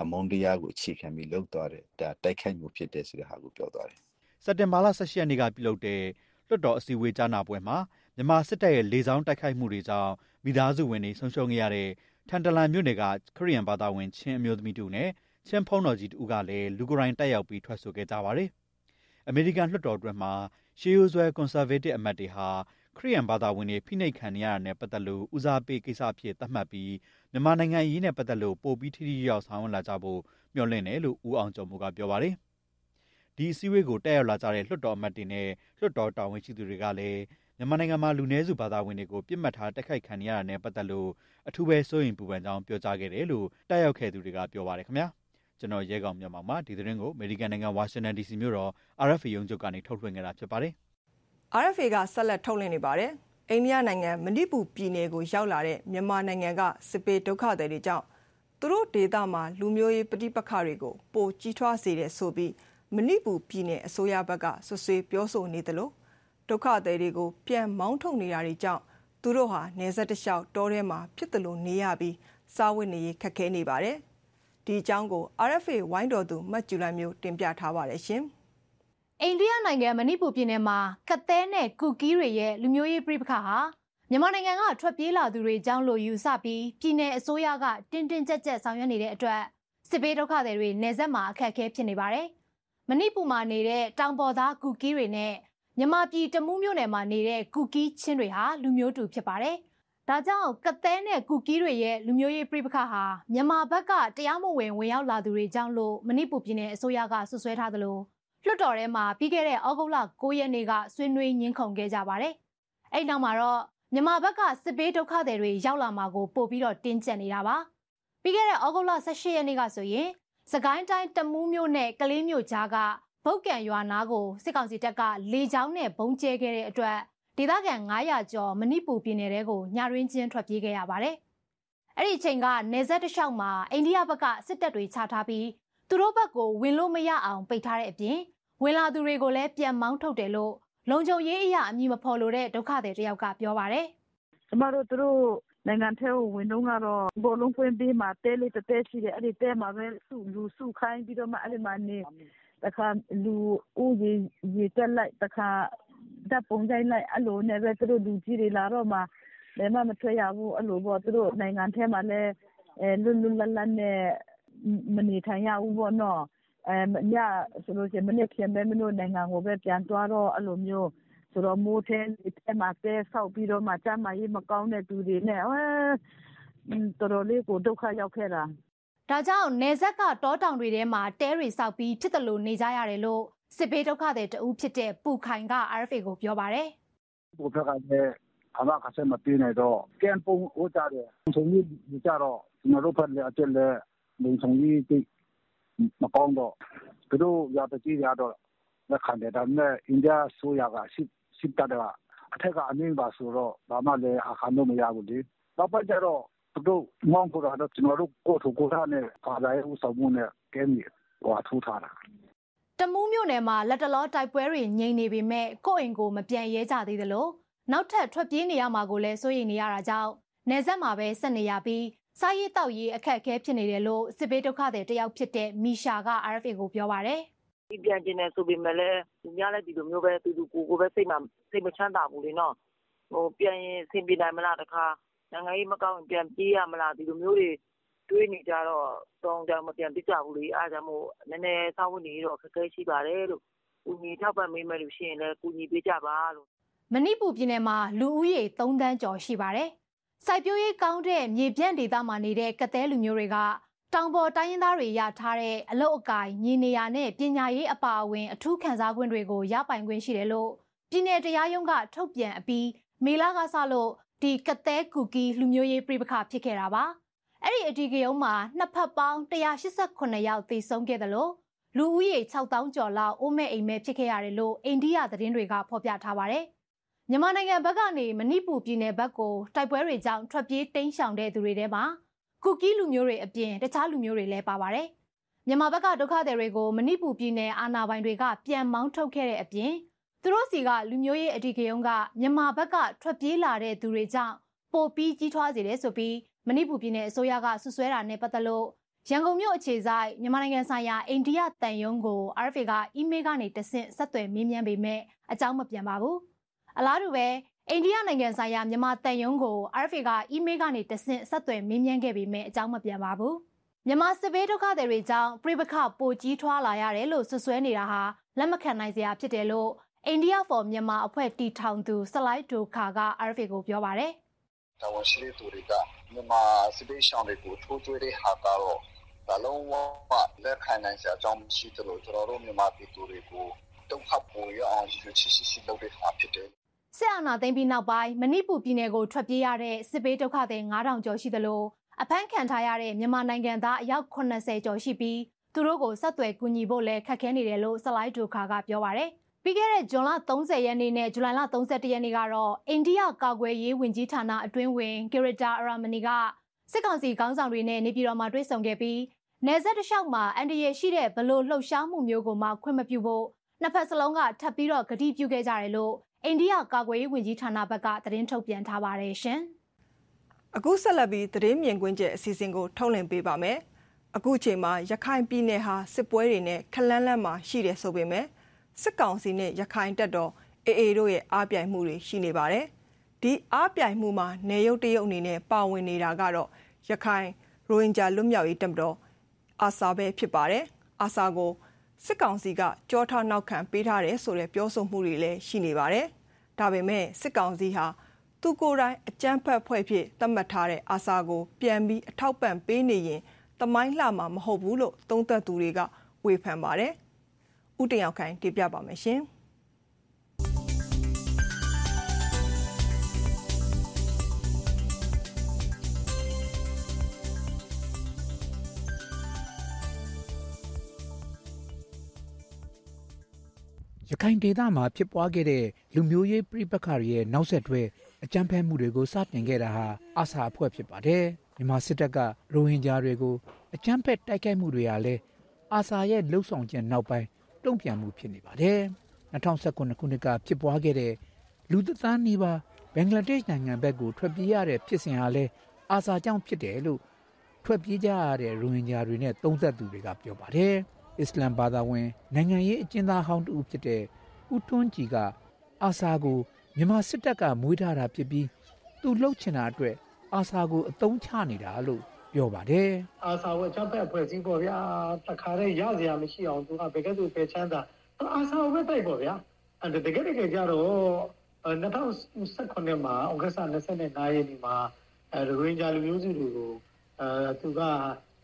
အမုန်းတရားကိုအခြေခံပြီးလုပ်သွားတယ်ဒါတိုက်ခိုက်မှုဖြစ်တဲ့ဆိုတဲ့ဟာကိုပြောသွားတယ်စက်တင်ဘာလ18ရက်နေ့ကပြုလုပ်တဲ့လွှတ်တော်အစည်းအဝေးကြားနာပွဲမှာမြန်မာစစ်တပ်ရဲ့လေကြောင်းတိုက်ခိုက်မှုတွေကြောင့်မိသားစုဝင်တွေဆုံးရှုံးခဲ့ရတဲ့ထန်တလန်မြို့နယ်ကခရီးယန်ဘာသာဝင်ချင်းအမျိုးသမီးတို့နဲ့ချင်းဖုံးတော်ကြီးတူကလည်းလူကိုယ်တိုင်တက်ရောက်ပြီးထွက်ဆိုခဲ့ကြပါတယ်။အမေရိကန်လွှတ်တော်အတွင်းမှာရှေးရိုးဆွဲကွန်ဆာဗေးတစ်အမတ်တွေဟာ ခရီးယန်ဘာသာဝင်တွေဖိနှိပ်ခံနေရတာနဲ့ပတ်သက်လို့ဦးစားပေးကိစ္စဖြစ်သတ်မှတ်ပြီးမြန်မာနိုင်ငံရေးနဲ့ပတ်သက်လို့ပိုပြီးထိထိရောက်ဆောင်ရွက်လာကြဖို့မျှော်လင့်တယ်လို့ဦးအောင်ကျော်မိုးကပြောပါတယ်။ဒီအစည်းအဝေးကိုတက်ရောက်လာကြတဲ့လွှတ်တော်အမတ်တွေနဲ့လွှတ်တော်တာဝန်ရှိသူတွေကလည်းမြန်မာနိုင်ငံမှာလူနည်းစုဘာသာဝင်တွေကိုပြစ်မှတ်ထားတိုက်ခိုက်ခံရတာနဲ့ပတ်သက်လို့အထူးပဲစိုးရိမ်ပူပန်ကြောင်းပြောကြားခဲ့တယ်လို့တက်ရောက်ခဲ့သူတွေကပြောပါတယ်ခင်ဗျာကျွန်တော်ရဲကောင်မြန်မာမှာဒီသတင်းကိုအမေရိကန်နိုင်ငံဝါရှင်တန် DC မြို့တော် RFA ရုံးချုပ်ကနေထုတ်လွှင့်ခဲ့တာဖြစ်ပါတယ် RFA ကဆက်လက်ထုတ်လွှင့်နေပါတယ်အိန္ဒိယနိုင်ငံမဏိပူပြည်နယ်ကိုရောက်လာတဲ့မြန်မာနိုင်ငံကစစ်ပေးဒုက္ခသည်တွေကြောင့်သူတို့ဒေသမှာလူမျိုးရေးပဋိပက္ခတွေကိုပိုကြီးထွားစေတဲ့ဆိုပြီးမဏိပူပြည်နယ်အစိုးရဘက်ကဆွဆွေးပြောဆိုနေတယ်လို့ဒုက္ခသည်တွေကိုပြန်မောင်းထုတ်နေတာတွေကြောင့်သူတို့ဟာနေဆက်တလျှောက်တောထဲမှာဖြစ်တယ်လို့နေရပြီးစားဝတ်နေရေးခက်ခဲနေပါတယ်။ဒီအကြောင်းကို RFA ဝိုင်းတော်သူမတ်ကျူလိုင်မျိုးတင်ပြထားပါတယ်ရှင်။ အိန္ဒိယနိုင်ငံမဏိပူပြည်နယ်မှာကသဲနဲ့ကူကီးတွေရဲ့လူမျိုးရေးပြိပခါဟာမြန်မာနိုင်ငံကထွက်ပြေးလာသူတွေအကြောင်းလို့ယူဆပြီးပြည်내အစိုးရကတင်းတင်းကြပ်ကြပ်ဆောင်ရွက်နေတဲ့အတွက်စစ်ဘေးဒုက္ခသည်တွေနေဆက်မှာအခက်အခဲဖြစ်နေပါတယ်။မဏိပူမှာနေတဲ့တောင်ပေါ်သားကူကီးတွေနဲ့မြန်မာပြည်တမူးမြို့နယ်မှာနေတဲ့ကူကီးချင်းတွေဟာလူမျိုးတူဖြစ်ပါတယ်။ဒါကြောင့်ကသဲနဲ့ကူကီးတွေရဲ့လူမျိုးရေးပြိပခါဟာမြန်မာဘက်ကတရားမဝင်ဝင်ရောက်လာသူတွေကြောင့်လို့မဏိပူပြည်နယ်အစိုးရကဆွဆွဲထားသလို လွှတ်တော်ထဲမှာပြီးခဲ့တဲ့ဩဂုတ်လ9ရက်နေ့ကဆွေးနွေးညှင်းခုန်ခဲ့ကြပါတယ်။အဲ့နောက်မှာတော့မြန်မာဘက်ကစစ်ပေးဒုက္ခသည်တွေရောက်လာမှာကိုပို့ပြီးတော့တင်းကျပ်နေတာပါ။ပြီးခဲ့တဲ့ဩဂုတ်လ18ရက်နေ့ကဆိုရင်စကိုင်းတိုင်းတမူးမြို့နဲ့ကလေးမြို့ကြားကဗုတ်ကန်ရွာနာကိုစစ်ကောင်စီတပ်ကလေကြောင်းနဲ့ဘုံကျဲခဲ့တဲ့အတွက်ဒေသခံ900ကျော်မဏိပူပြည်နယ်တဲကိုညရင်းချင်းထွက်ပြေးခဲ့ရပါတယ်။အဲ့ဒီအချိန်ကနေဆက်တလျှောက်မှာအိန္ဒိယဘက်ကစစ်တပ်တွေချထားပြီးသူတို့ဘက်ကိုဝင်လို့မရအောင်ပိတ်ထားတဲ့အပြင် ဝင်လာသူတွေကိုလည်းပြန်မောင်းထုတ်တယ်လို့လုံခြုံရေးအရာအမည်မဖော်လို့တဲ့ဒုက္ခတွေတယောက်ကပြောပါတယ်။ကျမတို့သူတို့နိုင်ငံထဲကိုဝင်တော့ကတော့ဘောလုံးပွင့်ပေးမှာတဲလေးတတဲရှိတယ်အဲ့ဒီတဲမှာပဲစုလူစုခိုင်းပြီးတော့မှအဲ့ဒီမှာနေတခါလူဦးရေရေတက်လိုက်တခါဓာတ်ပုံရိုက်လိုက်အဲ့လိုနဲ့ပဲသူတို့လူကြီးတွေလာတော့မှဘယ်မှမထွက်ရဘူးအဲ့လိုပေါ့သူတို့နိုင်ငံထဲမှာလည်းအဲလွတ်လွတ်လပ်လပ်နဲ့မနေထိုင်ရဘူးပေါ့နော်အဲ ညဆိုလို့ရှိရင် မနေ့ပြန်ပဲမလို့နိုင်ငံကိုပဲ ပြန်သွားတော့ အဲ့လိုမျိုးဆိုတော့ မိုးထဲထဲမှာ တဲဆောက်ပြီးတော့မှ ကျမကြီးမကောင်းတဲ့သူတွေနဲ့အဲတော်တော်လေးကို ဒုက္ခရောက်ခဲ့တာ ဒါကြောင့်နေဆက်က တောတောင်တွေထဲမှာ တဲတွေဆောက်ပြီး ဖြစ်တယ်လို့နေကြရတယ်လို့ စစ်ဘေးဒုက္ခတွေတူဖြစ်တဲ့ ပူခိုင်က RFA ကို ပြောပါတယ်။ပူဖက်ကလည်းအမကဆက်မပြေးနေတော့ကံပုံဟိုကြတယ်။ဆိုရင်ဒီကြတော့ ကျွန်တော်တို့ဖက်လည်းအကျက်လည်း လုံဆောင်ကြီးတိ မကောင်းတော့သူတို့ရတဲ့ကြီးရတော့လက်ခံတယ်ဒါပေမဲ့အိန္ဒိယဆိုရကစစ်စစ်တပ်ကအထက်ကအမင်းပါဆိုတော့ဘာမှလည်းအခါတော့မရဘူးလေ။နောက်ပတ်ကျတော့သူတို့မောင်းဖို့တော့ကျွန်တော်တို့ကိုထုကိုထားနဲ့ပါလာရဲ့ဥဆောင်မှုနဲ့ကဲမြဟိုအထူးထားတာတမူးမြို့နယ်မှာလက်တလောတိုက်ပွဲတွေငြိမ်နေပေမဲ့ကိုယ့်အိမ်ကိုမပြန်ရဲကြသေးသလိုနောက်ထပ်ထွက်ပြေးနေရမှာကိုလည်းစိုးရိမ်နေရတာကြောင့်နေဆက်မှာပဲဆက်နေရပြီး စားရေးတောက်ရေးအခက်အခဲဖြစ်နေတယ်လို့စစ်ဘေးဒုက္ခတွေတယောက်ဖြစ်တဲ့မီရှာက RFA ကိုပြောပါတယ်ဒီပြန်ကျင်နေဆိုပေမဲ့လည်းညလည်းဒီလိုမျိုးပဲတူတူကိုကိုပဲစိတ်မှစိတ်မချမ်းသာဘူးလေနော်ဟိုပြန်ရင်အဆင်ပြေနိုင်မလားတခါနိုင်ငံရေးမကောင်းပြန်ပြေးရမလားဒီလိုမျိုးတွေတွေးနေကြတော့တောင်းကြမပြန်ပြကြဘူးလေအားကြောင့်မို့နည်းနည်းစောင့်ဝင်နေတော့ခက်ခဲရှိပါတယ်လို့ကူညီထောက်ပံ့ပေးမယ်လို့ရှိရင်လည်းကူညီပေးကြပါလို့မဏိပူပြည်နယ်မှာလူဦးရေ3တန်းကျော်ရှိပါတယ် စိုက်ပျိုးရေးကောင်းတဲ့မြေပြန့်ဒေသမှာနေတဲ့ကသဲလူမျိုးတွေကတောင်ပေါ်တိုင်းရင်းသားတွေရထားတဲ့အလုတ်အကင်ညီနေရနဲ့ပညာရေးအပါအဝင်အထူးခံစား권တွေကိုရပိုင်ခွင့်ရှိတယ်လို့ပြည်내တရားရုံးကထုတ်ပြန်အပြီးမေလကစလို့ဒီကသဲကူကီလူမျိုးရေးပြိပခါဖြစ်ခဲ့တာပါအဲ့ဒီအဒီကယုံမှာနှစ်ဖက်ပေါင်း189ယောက်သေဆုံးခဲ့တယ်လို့လူဦးရေ6000ကျော်လောက်အိုးမဲ့အိမ်မဲ့ဖြစ်ခဲ့ရတယ်လို့အိန္ဒိယသတင်းတွေကဖော်ပြထားပါတယ် မြန်မာနိုင်ငံဘက်ကနေမဏိပူပြည်နယ်ဘက်ကိုတိုက်ပွဲတွေကြောင့်ထွက်ပြေးတိမ်းရှောင်တဲ့သူတွေထဲမှာကူကီလူမျိုးတွေအပြင်တခြားလူမျိုးတွေလည်းပါပါတယ်မြန်မာဘက်ကဒုက္ခသည်တွေကိုမဏိပူပြည်နယ်အာဏာပိုင်တွေကပြန်မောင်းထုတ်ခဲ့တဲ့အပြင်သူတို့စီကလူမျိုးရေးအဓိကရုံးကမြန်မာဘက်ကထွက်ပြေးလာတဲ့သူတွေကြောင့်ပိုပြီးကြီးထွားစေတယ်ဆိုပြီးမဏိပူပြည်နယ်အစိုးရကဆွဆွဲတာနဲ့ပတ်သက်လို့ရန်ကုန်မြို့အခြေဆိုင်မြန်မာနိုင်ငံဆိုင်ရာအိန္ဒိယတန်ယုံကို RFA ကအီးမေးလ်ကနေတဆင့်ဆက်သွယ်မေးမြန်းပေမဲ့အကြောင်းမပြန်ပါဘူး။ အလားတူပဲအိန္ဒိယနိုင်ငံဆိုင်ရာမြန်မာတန်ယုံကို RFA ကအီးမေးလ်ကနေတဆင့်ဆက်သွယ်မေးမြန်းခဲ့ပေမဲ့အကြောင်းမပြန်ပါဘူး။မြန်မာစစ်ဘေးဒုက္ခသည်တွေကြောင့်ပြိပခပိုကြီးထွားလာရတယ်လို့ဆွဆွဲနေတာဟာလက်မခံနိုင်စရာဖြစ်တယ်လို့ India for Myanmar အဖွဲ့တီထောင်သူဆလိုက်ဒိုခါက RFA ကိုပြောပါတယ်။တာဝန်ရှိတဲ့သူတွေကမြန်မာစစ်ဘေးရှောင်တွေကိုထိုးထွေးတဲ့ဟာကတော့ဒါလုံးဝလက်ခံနိုင်စရာအကြောင်းမရှိသလိုကျွန်တော်တို့မြန်မာပြည်သူတွေကိုဒုက္ခပိုရအောင်ယူချစ်ရှိရှိလုပ်တဲ့ဟာဖြစ်တယ်။ စစ်အာဏာသိမ်းပြီးနောက်ပိုင်းမဏိပူပြည်နယ်ကိုထွက်ပြေးရတဲ့စစ်ဘေးဒုက္ခသည်9000ကျော်ရှိသလိုအဖမ်းခံထားရတဲ့မြန်မာနိုင်ငံသားအယောက်80ကျော်ရှိပြီးသူတို့ကိုဆက်သွယ်ကူညီဖို့လည်းခက်ခဲနေတယ်လို့ဆလိုက်ဒိုခါကပြောပါရယ်။ပြီးခဲ့တဲ့ဇွန်လ30ရက်နေ့နဲ့ဇူလိုင်လ31ရက်နေ့ကတော့အိန္ဒိယကာကွယ်ရေးဝန်ကြီးဌာနအတွင်းဝင်ဂီရတာအရာမနီကစစ်ကောင်စီခေါင်းဆောင်တွေနဲ့နေပြည်တော်မှာတွေ့ဆုံခဲ့ပြီးနယ်စပ်တစ်လျှောက်မှာအန်ဒီရရှိတဲ့ဘလို့လှုပ်ရှားမှုမျိုးကိုမှခွင့်မပြုဖို့နှစ်ဖက်စလုံးကထပ်ပြီးတော့ကတိပြုခဲ့ကြတယ်လို့ အိန္ဒိယကာကွယ်ရေးဝန်ကြီးဌာနဘက်ကသတင်းထုတ်ပြန်ထားပါတယ်ရှင်။အခုဆက်လက်ပြီးသတင်းမြင်ကွင်းကျအစီအစဉ်ကိုထုတ်လွှင့်ပေးပါမယ်။အခုချိန်မှာရခိုင်ပြည်နယ်ဟာစစ်ပွဲတွေနဲ့ခလန်းလန်းမှာရှိတယ်ဆိုပေမဲ့စစ်ကောင်စီနဲ့ရခိုင်တပ်တော်အေအေတို့ရဲ့အားပြိုင်မှုတွေရှိနေပါတယ်။ဒီအားပြိုင်မှုမှာနေရုပ်တရုတ်အနေနဲ့ပါဝင်နေတာကတော့ရခိုင်ရိုဟင်ဂျာလွတ်မြောက်ရေးတပ်မတော်အာဆာပဲဖြစ်ပါတယ်။အာဆာကိုစစ်ကောင်စီကကြောထားနောက်ခံပေးထားတယ်ဆိုတဲ့ပြောဆိုမှုတွေလည်းရှိနေပါတယ်။ ဒါပေမဲ့စစ်ကောင်စီဟာသူကိုယ်တိုင်အကြမ်းဖက်ဖွဲ့ဖြစ်သတ်မှတ်ထားတဲ့အာဆာကို ပြန်ပြီးအထောက်ပံ့ပေးနေရင်တမိုင်းလှမှာမဟုတ်ဘူးလို့သုံးသပ်သူတွေကဝေဖန်ပါတယ်။ဦးတင်ရောက်ခိုင်တင်ပြပါမယ်ရှင် ရခိုင်ဒေသမှာဖြစ်ပွားခဲ့တဲ့လူမျိုးရေးပြိပခါရဲ့နောက်ဆက်တွဲအကြမ်းဖက်မှုတွေကိုစတင်ခဲ့တာဟာအာဆာအဖွဲ့ဖြစ်ပါတယ်မြန်မာစစ်တပ်ကရိုဟင်ဂျာတွေကိုအကြမ်းဖက်တိုက်ခိုက်မှုတွေဟာလည်းအာဆာရဲ့လှုပ်ဆောင်ခြင်းနောက်ပိုင်းတုံ့ပြန်မှုဖြစ်နေပါတယ်2019ခုနှစ်ကဖြစ်ပွားခဲ့တဲ့လူသန်းနီးပါးဘင်္ဂလားဒေ့ရှ်နိုင်ငံဘက်ကိုထွက်ပြေးရတဲ့ဖြစ်စဉ်ဟာလည်းအာဆာကြောင့်ဖြစ်တယ်လို့ထွက်ပြေးကြရတဲ့ရိုဟင်ဂျာတွေနဲ့သုံးသက်သူတွေကပြောပါတယ် အစ္စလမ်ဘာသာဝင်နိုင်ငံရေးအကျဉ်းသားဟောင်းတူဖြစ်တဲ့ဦးထွန်းကြည်ကအာဆာကိုမြန်မာစစ်တပ်ကမွေးထားတာဖြစ်ပြီးသူလှုပ်ချင်တာအတွက်အာဆာကိုအတုံးချနေတာလို့ပြောပါတယ်အာဆာဝချပ်ဖက်ဖွဲ့စည်းပေါ့ဗျာတခါတည်းရစရာမရှိအောင်သူကဘယ်ကဲ့သို့ပဲချမ်းသာအာဆာဝပဲတိုက်ပေါ့ဗျာအဲ့တကယ်တကယ်ကြတော့2019မှာဩဂတ်စ်25ရက်နေ့မှာအဲရိုဟင်ဂျာလူမျိုးစုတွေကိုအဲသူက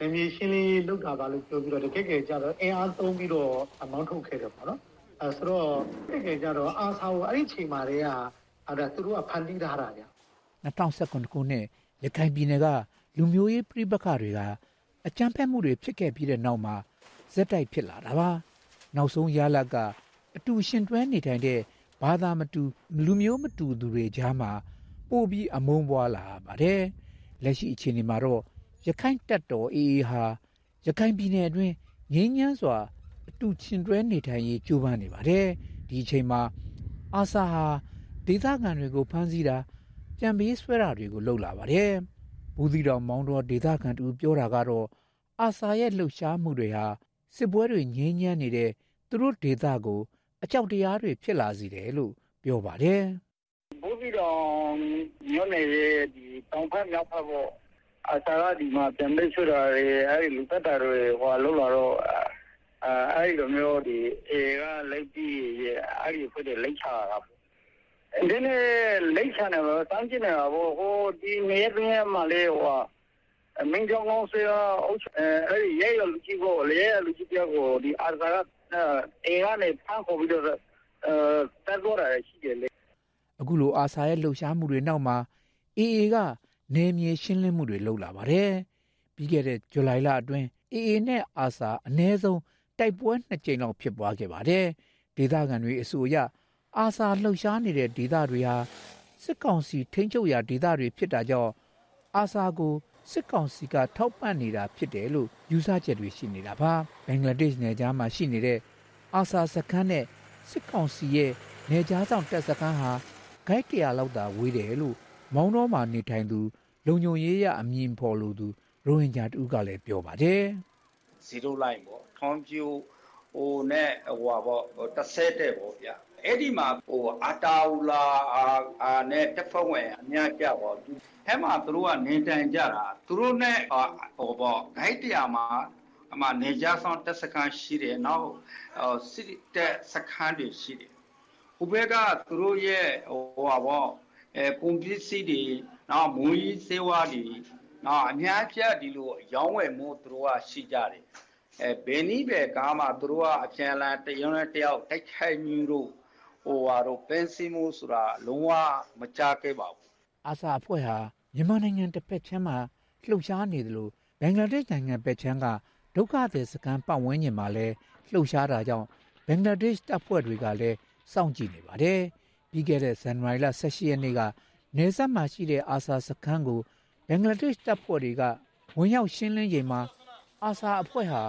နေမြေရှင်းလင်းလုပ်တာပါလို့ပြောပြီးတော့တကယ်ကယ်ကြတော့အင်အားသုံးပြီးတော့အမောင်းထုတ်ခဲ့တယ်ပေါ့နော်အဲဆိုတော့တကယ်ကယ်ကြတော့အာဆာကိုအဲ့ဒီချိန်မှာတည်းကအဲ့ဒါသူတို့ကဖန်တီးထားတာဗျ2019ခုနှစ်ရခိုင်ပြည်နယ်ကလူမျိုးရေးပြိပခါတွေကအကြမ်းဖက်မှုတွေဖြစ်ခဲ့ပြီးတဲ့နောက်မှာဇက်တိုက်ဖြစ်လာတာပါနောက်ဆုံးရလဒ်ကအတူရှင်တွဲနေထိုင်တဲ့ဘာသာမတူလူမျိုးမတူသူတွေကြားမှာပို့ပြီးအမုန်းပွားလာပါတယ်လက်ရှိအခြေအနေမှာတော့ ရခိုင်တပ်တော်အေအေဟာရခိုင်ပြည်နယ်အတွင်းငြိမ်းချမ်းစွာအတူရှင်တွဲနေထိုင်ရေးကြိုးပမ်းနေပါတယ်ဒီအချိန်မှာအာဆာဟာဒေသခံတွေကိုဖမ်းဆီးတာကြံပေးဆွဲတာတွေကိုလုပ်လာပါတယ်ဘူးသီတော်မောင်းတော်ဒေသခံတူပြောတာကတော့အာဆာရဲ့လှုပ်ရှားမှုတွေဟာစစ်ပွဲတွေငြိမ်းချမ်းနေတဲ့သူတို့ဒေသကိုအကြောက်တရားတွေဖြစ်လာစေတယ်လို့ပြောပါတယ်ဘူးသီတော်မြို့နယ်ရဲ့ဒီတောင်ဖက်မြောက်ဖက်ပေါ့ အာဆာကဒီမှာပြန်ပေးဆွတာတွေအဲဒီလူသက်တာတွေဟိုလောက်လာတော့အဲအဲဒီလိုမျိုးဒီအေကလက်ပြီးရဲ့အဲဒီဖွဲ့တဲ့လက်ချတာဒီနေ့လိတ်ချနေတော့တန်းကျင်နေတာဘောဟိုဒီနေရင်းမှာလေဟိုမင်းကြောင့်ကောင်းစေအုပ်အဲအဲ့ရဲရလူကြီးကိုလေလူကြီးပြောကိုဒီအာဇာကအေကနေဖန်ခေါ်ပြီးတော့အဲတက်တော့ရရှိတယ်လေအခုလိုအာဆာရဲ့လှုပ်ရှားမှုတွေနောက်မှာ AA က နေမြေရှင်းလင်းမှုတွေလုပ်လာပါတယ်ပြီးခဲ့တဲ့ဇူလိုင်လအတွင်း AA နဲ့အာဆာအ ਨੇ ဆုံးတိုက်ပွဲနှစ်ကြိမ်လောက်ဖြစ်ပွားခဲ့ပါတယ်ဒေသခံတွေအဆိုအရအာဆာလှုပ်ရှားနေတဲ့ဒေသတွေဟာစစ်ကောင်စီထိန်းချုပ်ရာဒေသတွေဖြစ်တာကြောင့်အာဆာကိုစစ်ကောင်စီကထောက်ပံ့နေတာဖြစ်တယ်လို့ယူဆချက်တွေရှိနေတာပါဘင်္ဂလားဒေ့ရှ်နယ်ကြားမှာရှိနေတဲ့အာဆာစခန်းနဲ့စစ်ကောင်စီရဲ့နယ်ကြားဆောင်တပ်စခန်းဟာဂိုက်တရာလောက်သာဝေးတယ်လို့မောင်းတော်မှာနေထိုင်သူ လုံခြုံရေးရအမြင်ဖော်လို့သူရိုဟင်ဂျာတူကလည်းပြောပါတယ်0 line ပေါ့ထွန်ပြူဟိုနဲ့ဟိုပါပေါ့တစ်ဆဲတဲ့ပေါ့ဗျာအဲ့ဒီမှာဟိုအာတာဝလာအာနဲ့တက်ဖက်ဝင်အများကြပေါ့အဲ့မှာသူတို့ကနေတိုင်ကြတာသူတို့နဲ့ဟိုပေါ့ဂိုက်တရာမှာအမှနေကြဆောင်တက်စခန်းရှိတယ်နောက်စစ်တက်စခန်းတွေရှိတယ်ဟိုဘက်ကသူတို့ရဲ့ဟိုပါပေါ့အဲကွန်ပစ္စည်းတွေ နောက်မူကြီးစေဝါတွေနော်အများပြဒီလိုရောင်းဝယ်မှုသူတို့ကရှိကြတယ်အဲဘယ်နည်းပဲကားမှသူတို့ကအပြန်လန်တရုံနဲ့တယောက်တိုက်ခိုက်မျိုးတို့ဟိုဟာတော့ပင်စီမှုဆိုတာလုံးဝမကြခဲ့ပါဘူးအာဆာအဖွဲ့ဟာမြန်မာနိုင်ငံတစ်ဖက်ချမ်းမှာလှုပ်ရှားနေတယ်လို့ဘင်္ဂလားဒေ့ရှ်နိုင်ငံပဲချမ်းကဒုက္ခသည်စခန်းပတ်ဝန်းကျင်မှာလည်းလှုပ်ရှားတာကြောင့်ဘင်္ဂလားဒေ့ရှ်တပ်ဖွဲ့တွေကလည်းစောင့်ကြည့်နေပါတယ်ပြီးခဲ့တဲ့ဇန်နဝါရီလ18ရက်နေ့က နေဆက်မှာရှိတဲ့အာဆာစခန်းကိုဘင်္ဂလားဒေ့ရှ်တပ်ဖွဲ့တွေကဝင်ရောက်ရှင်းလင်းချိန်မှာအာဆာအဖွဲ့ဟာ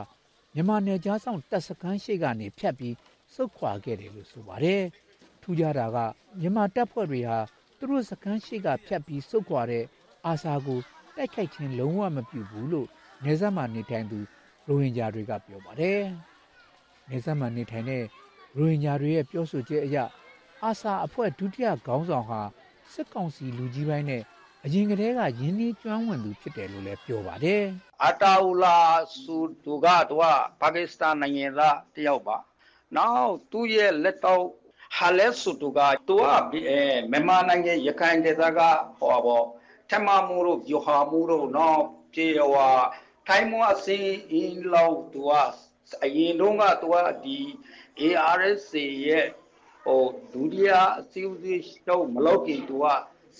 မြန်မာနယ်ကြားဆောင်တပ်စခန်းရှိကနေဖြတ်ပြီးစုခွာခဲ့တယ်လို့ဆိုပါတယ်ထူးခြားတာကမြန်မာတပ်ဖွဲ့တွေဟာသူတို့စခန်းရှိကဖြတ်ပြီးစုခွာတဲ့အာဆာကိုတိုက်ခိုက်ခြင်းလုံးဝမပြုဘူးလို့နေဆက်မှာနေထိုင်သူရိုဟင်ဂျာတွေကပြောပါတယ်နေဆက်မှာနေထိုင်တဲ့ရိုဟင်ဂျာတွေရဲ့ပြောဆိုချက်အရအာဆာအဖွဲ့ဒုတိယခေါင်းဆောင်ဟာ စစ်ကောင်စီလူကြီးပိုင်းနဲ့အရင်ကတည်းကရင်းနှီးကျွမ်းဝင်သူဖြစ်တယ်လို့လည်းပြောပါတယ်။အတာအူလာဆူတူကတော့ပါကစ္စတန်နိုင်ငံသားတယောက်ပါ။နောက်သူ့ရဲ့လက်တော့ဟာလဲဆူတူကသူကအဲမြန်မာနိုင်ငံရခိုင်ဒေသကဟောပေါ့ထမမှုတို့ယူဟာမှုတို့နော်ပြေဝါထိုင်းမအစင်းအင်းလောက်သူကအရင်တုန်းကသူကဒီ ARS ရဲ့ ဟိုဒုတိယအစည်းအဝေးတော့မလုပ်ခင်သူက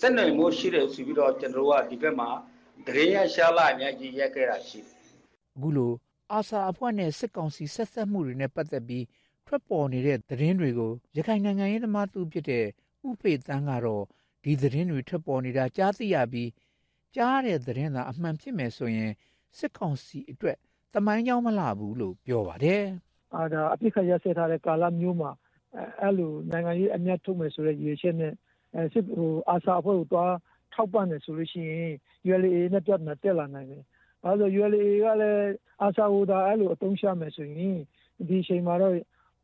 စက်နိုင်မှုရှိတယ်ဆိုပြီးတော့ကျွန်တော်တို့ကဒီဘက်မှာဒရေရရှာလာအများကြီးရက်ခဲ့တာရှိတယ်အခုလိုအာဆာအဖွဲ့နဲ့စစ်ကောင်စီဆက်ဆက်မှုတွေနဲ့ပတ်သက်ပြီးထွက်ပေါ်နေတဲ့သတင်းတွေကိုရခိုင်နိုင်ငံရေးသမားသူဖြစ်တဲ့ဥဖေတန်းကတော့ဒီသတင်းတွေထွက်ပေါ်နေတာကြားသိရပြီးကြားတဲ့သတင်းသာအမှန်ဖြစ်မယ်ဆိုရင်စစ်ကောင်စီအတွက်တမိုင်းကြောင်းမလာဘူးလို့ပြောပါတယ်။အာဒါအပြစ်ခတ်ရဆက်ထားတဲ့ကာလမျိုးမှာ အဲ့လိုနိုင်ငံရေးအမျက်ထုတ်မယ်ဆိုတဲ့ရည်ချက်နဲ့အဲစစ်ဟိုအာစာအဖွဲ့ကိုသွားထောက်ပံ့တယ်ဆိုလို့ရှိရင် ULA နဲ့ပြတ်နေတက်လာနိုင်တယ်။အဲဒါ ULA ကလည်းအာစာဟိုဒါအဲ့လိုအသုံးချမယ်ဆိုရင်ဒီအချိန်မှာတော့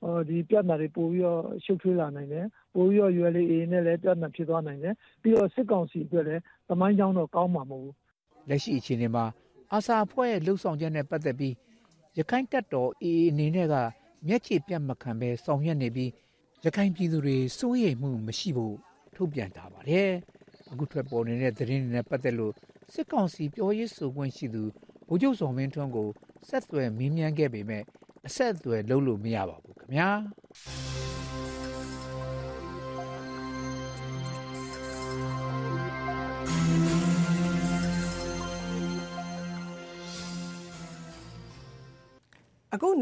ဟိုဒီပြတ်နာတွေပို့ပြီးတော့ရှုပ်ထွေးလာနိုင်တယ်။ပို့ပြီးတော့ ULA နဲ့လည်းပြတ်နာဖြစ်သွားနိုင်တယ်။ပြီးတော့စစ်ကောင်စီအတွက်လည်းတမိုင်းကြောင်းတော့ကောင်းမှာမဟုတ်ဘူး။လက်ရှိအခြေအနေမှာအာစာအဖွဲ့ရဲ့လှုပ်ဆောင်ချက်နဲ့ပတ်သက်ပြီးရခိုင်တပ်တော် AA အနေနဲ့က မျက်ခြေပြတ်မခံပဲဆောင်ရွက်နေပြီးရခိုင်ပြည်သူတွေစိုးရိမ်မှုမရှိဖို့ထုတ်ပြန်ထားပါတယ်။အခုထွက်ပေါ်နေတဲ့သတင်းတွေနဲ့ပတ်သက်လို့စစ်ကောင်စီပြောရေးဆိုခွင့်ရှိသူဗိုလ်ချုပ်စော်မင်းထွန်းကိုဆက်သွယ်မေးမြန်းခဲ့ပေမဲ့အဆက်အသွယ်လုပ်လို့မရပါဘူးခင်ဗျာ။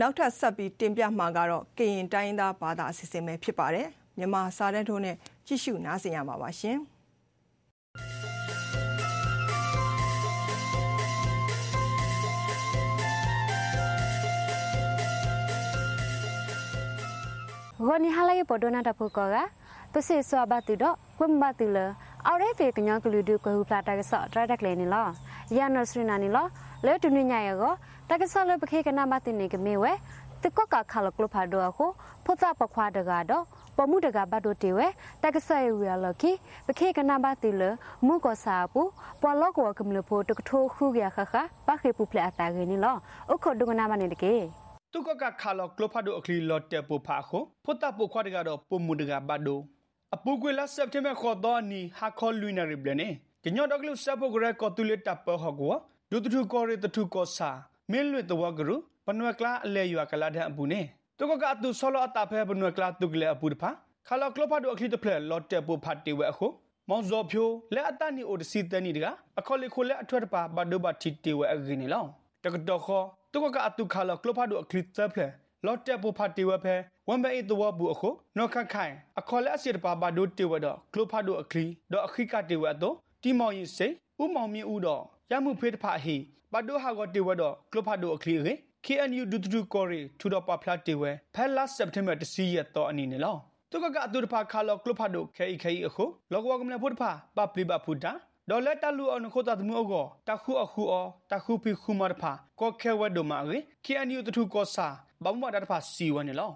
နောက်ထပ်ဆက်ပြီးတင်ပြမှာကတော့ကရင်တိုင်းသားဘာသာအစီအစဉ်ပဲဖြစ်ပါတယ်။မြန်မာစာတန်းထိုးနဲ့ကြည့်ရှုနားဆင်ရမှာပါရှင်။ဂေါနီဟာလိုက်ပေါ်ဒနာတဖုကောကသူစီဆွာဘတူတော့ကွမ်ဘတူလအော်ရဲဖေကညာကလူဒုကဟူဖလာတာကဆော့တရတက်လေနီလောရနစရနာနီလောလဲတူညညာရော တကဆော့လပခေကနာမတင်နေကမေဝဲတကော့ကခါလကလဖာဒိုအခုဖုတ်ပခွာတကတော့ပမှုတကဘတ်တို့တေဝဲတကဆဲရရလကီပခေကနာဘတိလမုကောစာပူပွာလောကောကမလဖိုတကထိုခုရခခပခေပူဖလက်အတာရင်းလောအခုဒုကနာမနေတကေတုကကခါလောကလဖာဒိုအခလီလော့တေပူဖာခိုဖုတ်ပခွာတကတော့ပမှုတကဘတ်တို့အပူကွေလာစက်တင်ဘာခေါ်တော့နီဟာခေါ်လူနာရီဘလနေကညော့ဒေါကလုစပ်ဖို့ကရကောတူလက်တပ်ပဟကောဒုတထုကောရတထုကောစာ မင်းလွတ်တော့ကရပနွယ်ကလာအလဲရွာကလာတဲ့အပူနေတုကကအတူဆောလအတာဖဲပနွယ်ကလာတုကလေအပူတဖာခါလကလဖတ်ဒိုအခလီတဖလဲလော့တက်ပူဖတ်တီဝဲအခုမောင်ဇော်ဖြိုးလက်အတနီအိုတစီတနီတကအခေါ်လေခိုလက်အထွတ်တပါဘဒိုဘတီတီဝဲအဂင်းနီလောတကတော့ခေါ်တုကကအတုခါလကလဖာဒိုအခလစ်သဖလေလော်တက်ပူဖာတီဝဲဖဲဝန်ဘေတဝဘူးအခုနော်ခခိုင်အခေါ်လက်အစီတပါဘဒိုတီဝဲတော့ကလဖာဒိုအခလီတော့အခိကတီဝဲတော့တီမောင်ရင်စိဥမောင်မြင့်ဦးတော့ ရမှုဖေးတဖာဟီဘဒိုဟာကိုတီဝဲတော့ကလဖာဒိုအခလီရေ KNU ဒူတူကိုရီထူတော့ပဖလာတီဝဲဖဲလာစက်တမ်ဘာတစီရတော့အနီနေလောတုကကအတူတဖာခါလောကလဖာဒိုခဲခဲအခုလောကဝကမလဖို့တဖာပပလီဘဖူတာဒေါ်လာတလူအောင်ခိုတာတမှုအောတခုအခုအောတခုပိခုမတဖာကောခဲဝဲဒိုမာရေ KNU တထုကောစာဘမ္မဒတဖာစီဝနေလော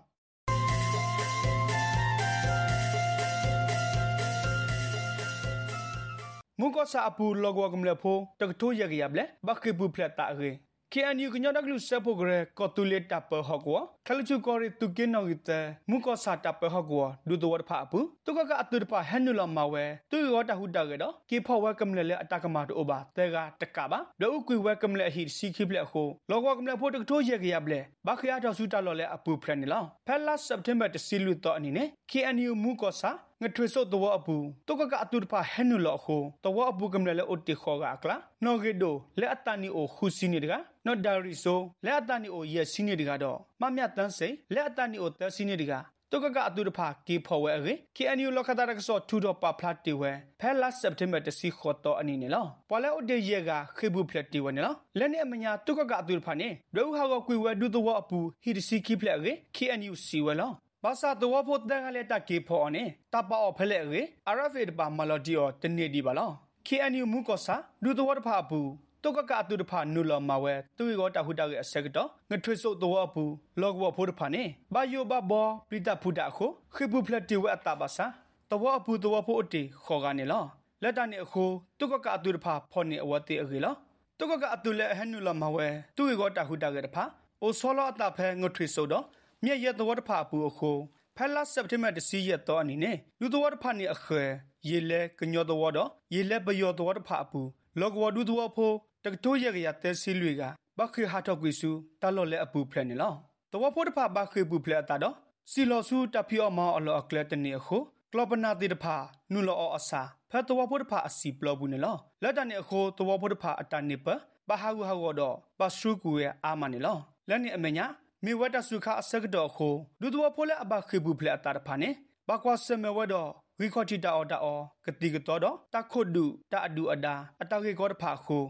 မုကောစာအပူလောကဝကမလဖို့တကထိုးရကြရပလေဘခိပူဖလက်တာရေ KNU ကညဒကလူစပိုဂရကတူလက်တပ်ပဟကွာခလချုကောရီတုကေနောဂီတမုကောစာတပ်ပဟကွာဒူတဝတ်ဖာပူတုကကအတူတပဟန်နူလမဝဲတူရောတဟုတကေတော့ကေဖောဝဲကမလဲလေအတကမတိုဘာတေကတကပါဒုကွေဝဲကမလဲဟီစီခိပလက်ခိုလောကကမလဲဖို့တကထိုးရကြရပလေဘခရတော်စုတလော်လေအပူဖရနေလောဖဲလာစက်တင်ဘာတစီလူတော့အနေနဲ့ KNU မုကောစာ ငထွေစောတဝအပူတုကကအတူတဖာဟဲနူလောခိုတဝအပူကမလဲလေအိုတီခေါ်ကကလာနော်ဂေဒိုလေအတနီအိုခုစီနေတကနော်ဒါရီဆိုလေအတနီအိုရဲ့စီနေတကတော့မမြတန်းစိလေအတနီအိုသစီနေတကတုကကအတူတဖာကေဖော်ဝဲရေ KNU လခတာရကစောထူတော့ပါဖလတ်တီဝဲဖဲလာစက်တင်ဘာတစီခေါ်တော့အနီနေလောပွာလဲအိုတေယေကခေဘူးဖလက်တီဝဲနေလောလက်နဲ့အမညာတုကကအတူတဖာနေဒုဟာကကွေဝဲဒူတော့အပူဟီတစီခိဖလက်ရေ KNU စီဝဲလော ဘာသာတော့ဖို့တန်ကလေးတကေဖော်နေတပအော်ဖလဲရေအရဖေတပါမလော်ဒီအောတနေဒီပါလော KNU မူကောစာဒူတော့တဖာဘူးတုကကအတူတဖာနူလမဝဲသူရောတဟုတရဲ့အစကတော့ငထွေဆုတ်တော့ဘူးလောကဘဖို့တဖာနေဘာယိုဘဘောပိတဖုဒခုခိပုဖလက်တီဝအတာပါစာတော့အပူတော့ဖို့အတီခေါ်ကနေလောလက်တနေအခုတုကကအတူတဖာဖော်နေအဝတိအခေလောတုကကအတူလက်ဟနူလမဝဲသူရောတဟုတရဲ့တဖာအိုဆောလအတာဖဲငထွေဆုတ်တော့ မြက်ရက်တော့တဖာပူအခုဖဲလာစက်တမတစီရက်တော့အနေနဲ့လူတော်တဖာနေအခဲရေလဲကညောတော်တော့ရေလဲပယောတော်တဖာပူလောကဝဒူတော်ဖို့တကတိုးရကရတဲစီလွေကဘခိဟာတော့ကွေစုတလော်လဲအပူဖလဲနေလောတော်ဖို့တဖာဘခိပူဖလဲတာတော့စီလောစုတဖီအမောအလောအကလတနေခုကလပနာတိတဖာနုလောအဆာဖတ်တော်ဖို့တဖာအစီပလောဘူးနေလောလက်တနေအခုတော်ဖို့တဖာအတန်နေပဘဟာဂူဟာဂောတော့ပဆုကူရဲ့အာမနေလောလက်နေအမညာ မေဝတ်တဆုခအစကတော့ခိုဒူတော်ဖိုလဲအဘခိဘူးဖလဲအတာတဖာနေဘကွာစမေဝတော့ဝီခေါတီတာအော်တာအော်ကတိကတော့တော့တခုဒူတာအဒူအဒါအတကေကောတဖာခို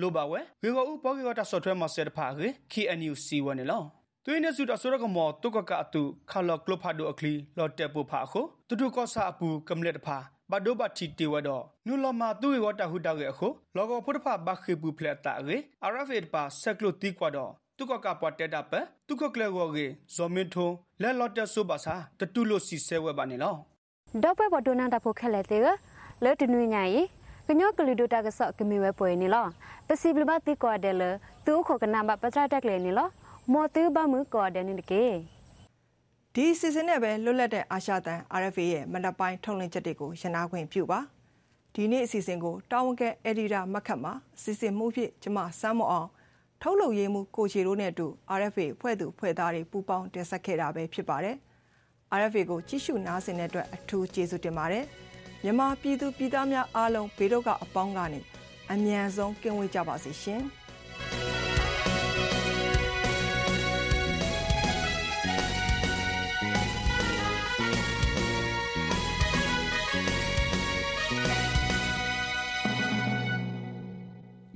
လိုပါဝဲဝေကောဥပေါကေကောတာဆော့ဖ်ဝဲမဆက်တဖာကေ KNU C1 နေလောတွင်းနေစုတာဆိုရကမောတုကကအတူခါလော့ကလဖာဒိုအခလီလော်တက်ပူဖာခိုတူတူကောစာအပူကမလက်တဖာဘဒိုဘတီတီဝတော့နူလမတူရောတာဟုတာကေအခုလောကဖုတဖာဘခေပူဖလက်တာကေအရဖေပါဆက်ကလိုတီကွာတော့ တုကကပွားတက်တာပဲတုကကလေဝကေဇော်မင်းထုံလက်လော့တက်ဆိုပါစာတတူလို့စီဆဲဝဲပါနေလောဒေါ်ပွဲဘဒိုနန်တာဖို့ခက်လက်တဲ့လဲတနွေညာရီကညောကလူဒိုတာကဆော့ကမီဝဲပွဲနေလောပစီဘလဘတိကောတယ်လသူခုကနာမပထတက်လေနေလောမော်တူဘမှုကောတယ်နေတကေဒီစီစဉ်နဲ့ပဲလွတ်လပ်တဲ့အာရှတန် RFA ရဲ့မနက်ပိုင်းထုတ်လွှင့်ချက်တွေကိုရနာခွင့်ပြုပါဒီနေ့အစီအစဉ်ကိုတာဝန်ကဲအက်ဒီတာမခတ်မှာစီစဉ်မှုဖြစ်ကျမစမ်းမအောင် ထုတ်လုပ်ရေးမှုကိုချီတို့နဲ့အတူ RFA ဖွဲ့သူဖွဲ့သားတွေပူးပေါင်းတင်ဆက်ခဲ့တာပဲဖြစ်ပါတယ်။ RFA ကိုကြည့်ရှုနားဆင်တဲ့အတွက်အထူးကျေးဇူးတင်ပါတယ်။မြန်မာပြည်သူပြည်သားများအားလုံးဘေးဒုက္ခအပေါင်းကနေအမြန်ဆုံးကင်းဝေးကြပါစေရှင်။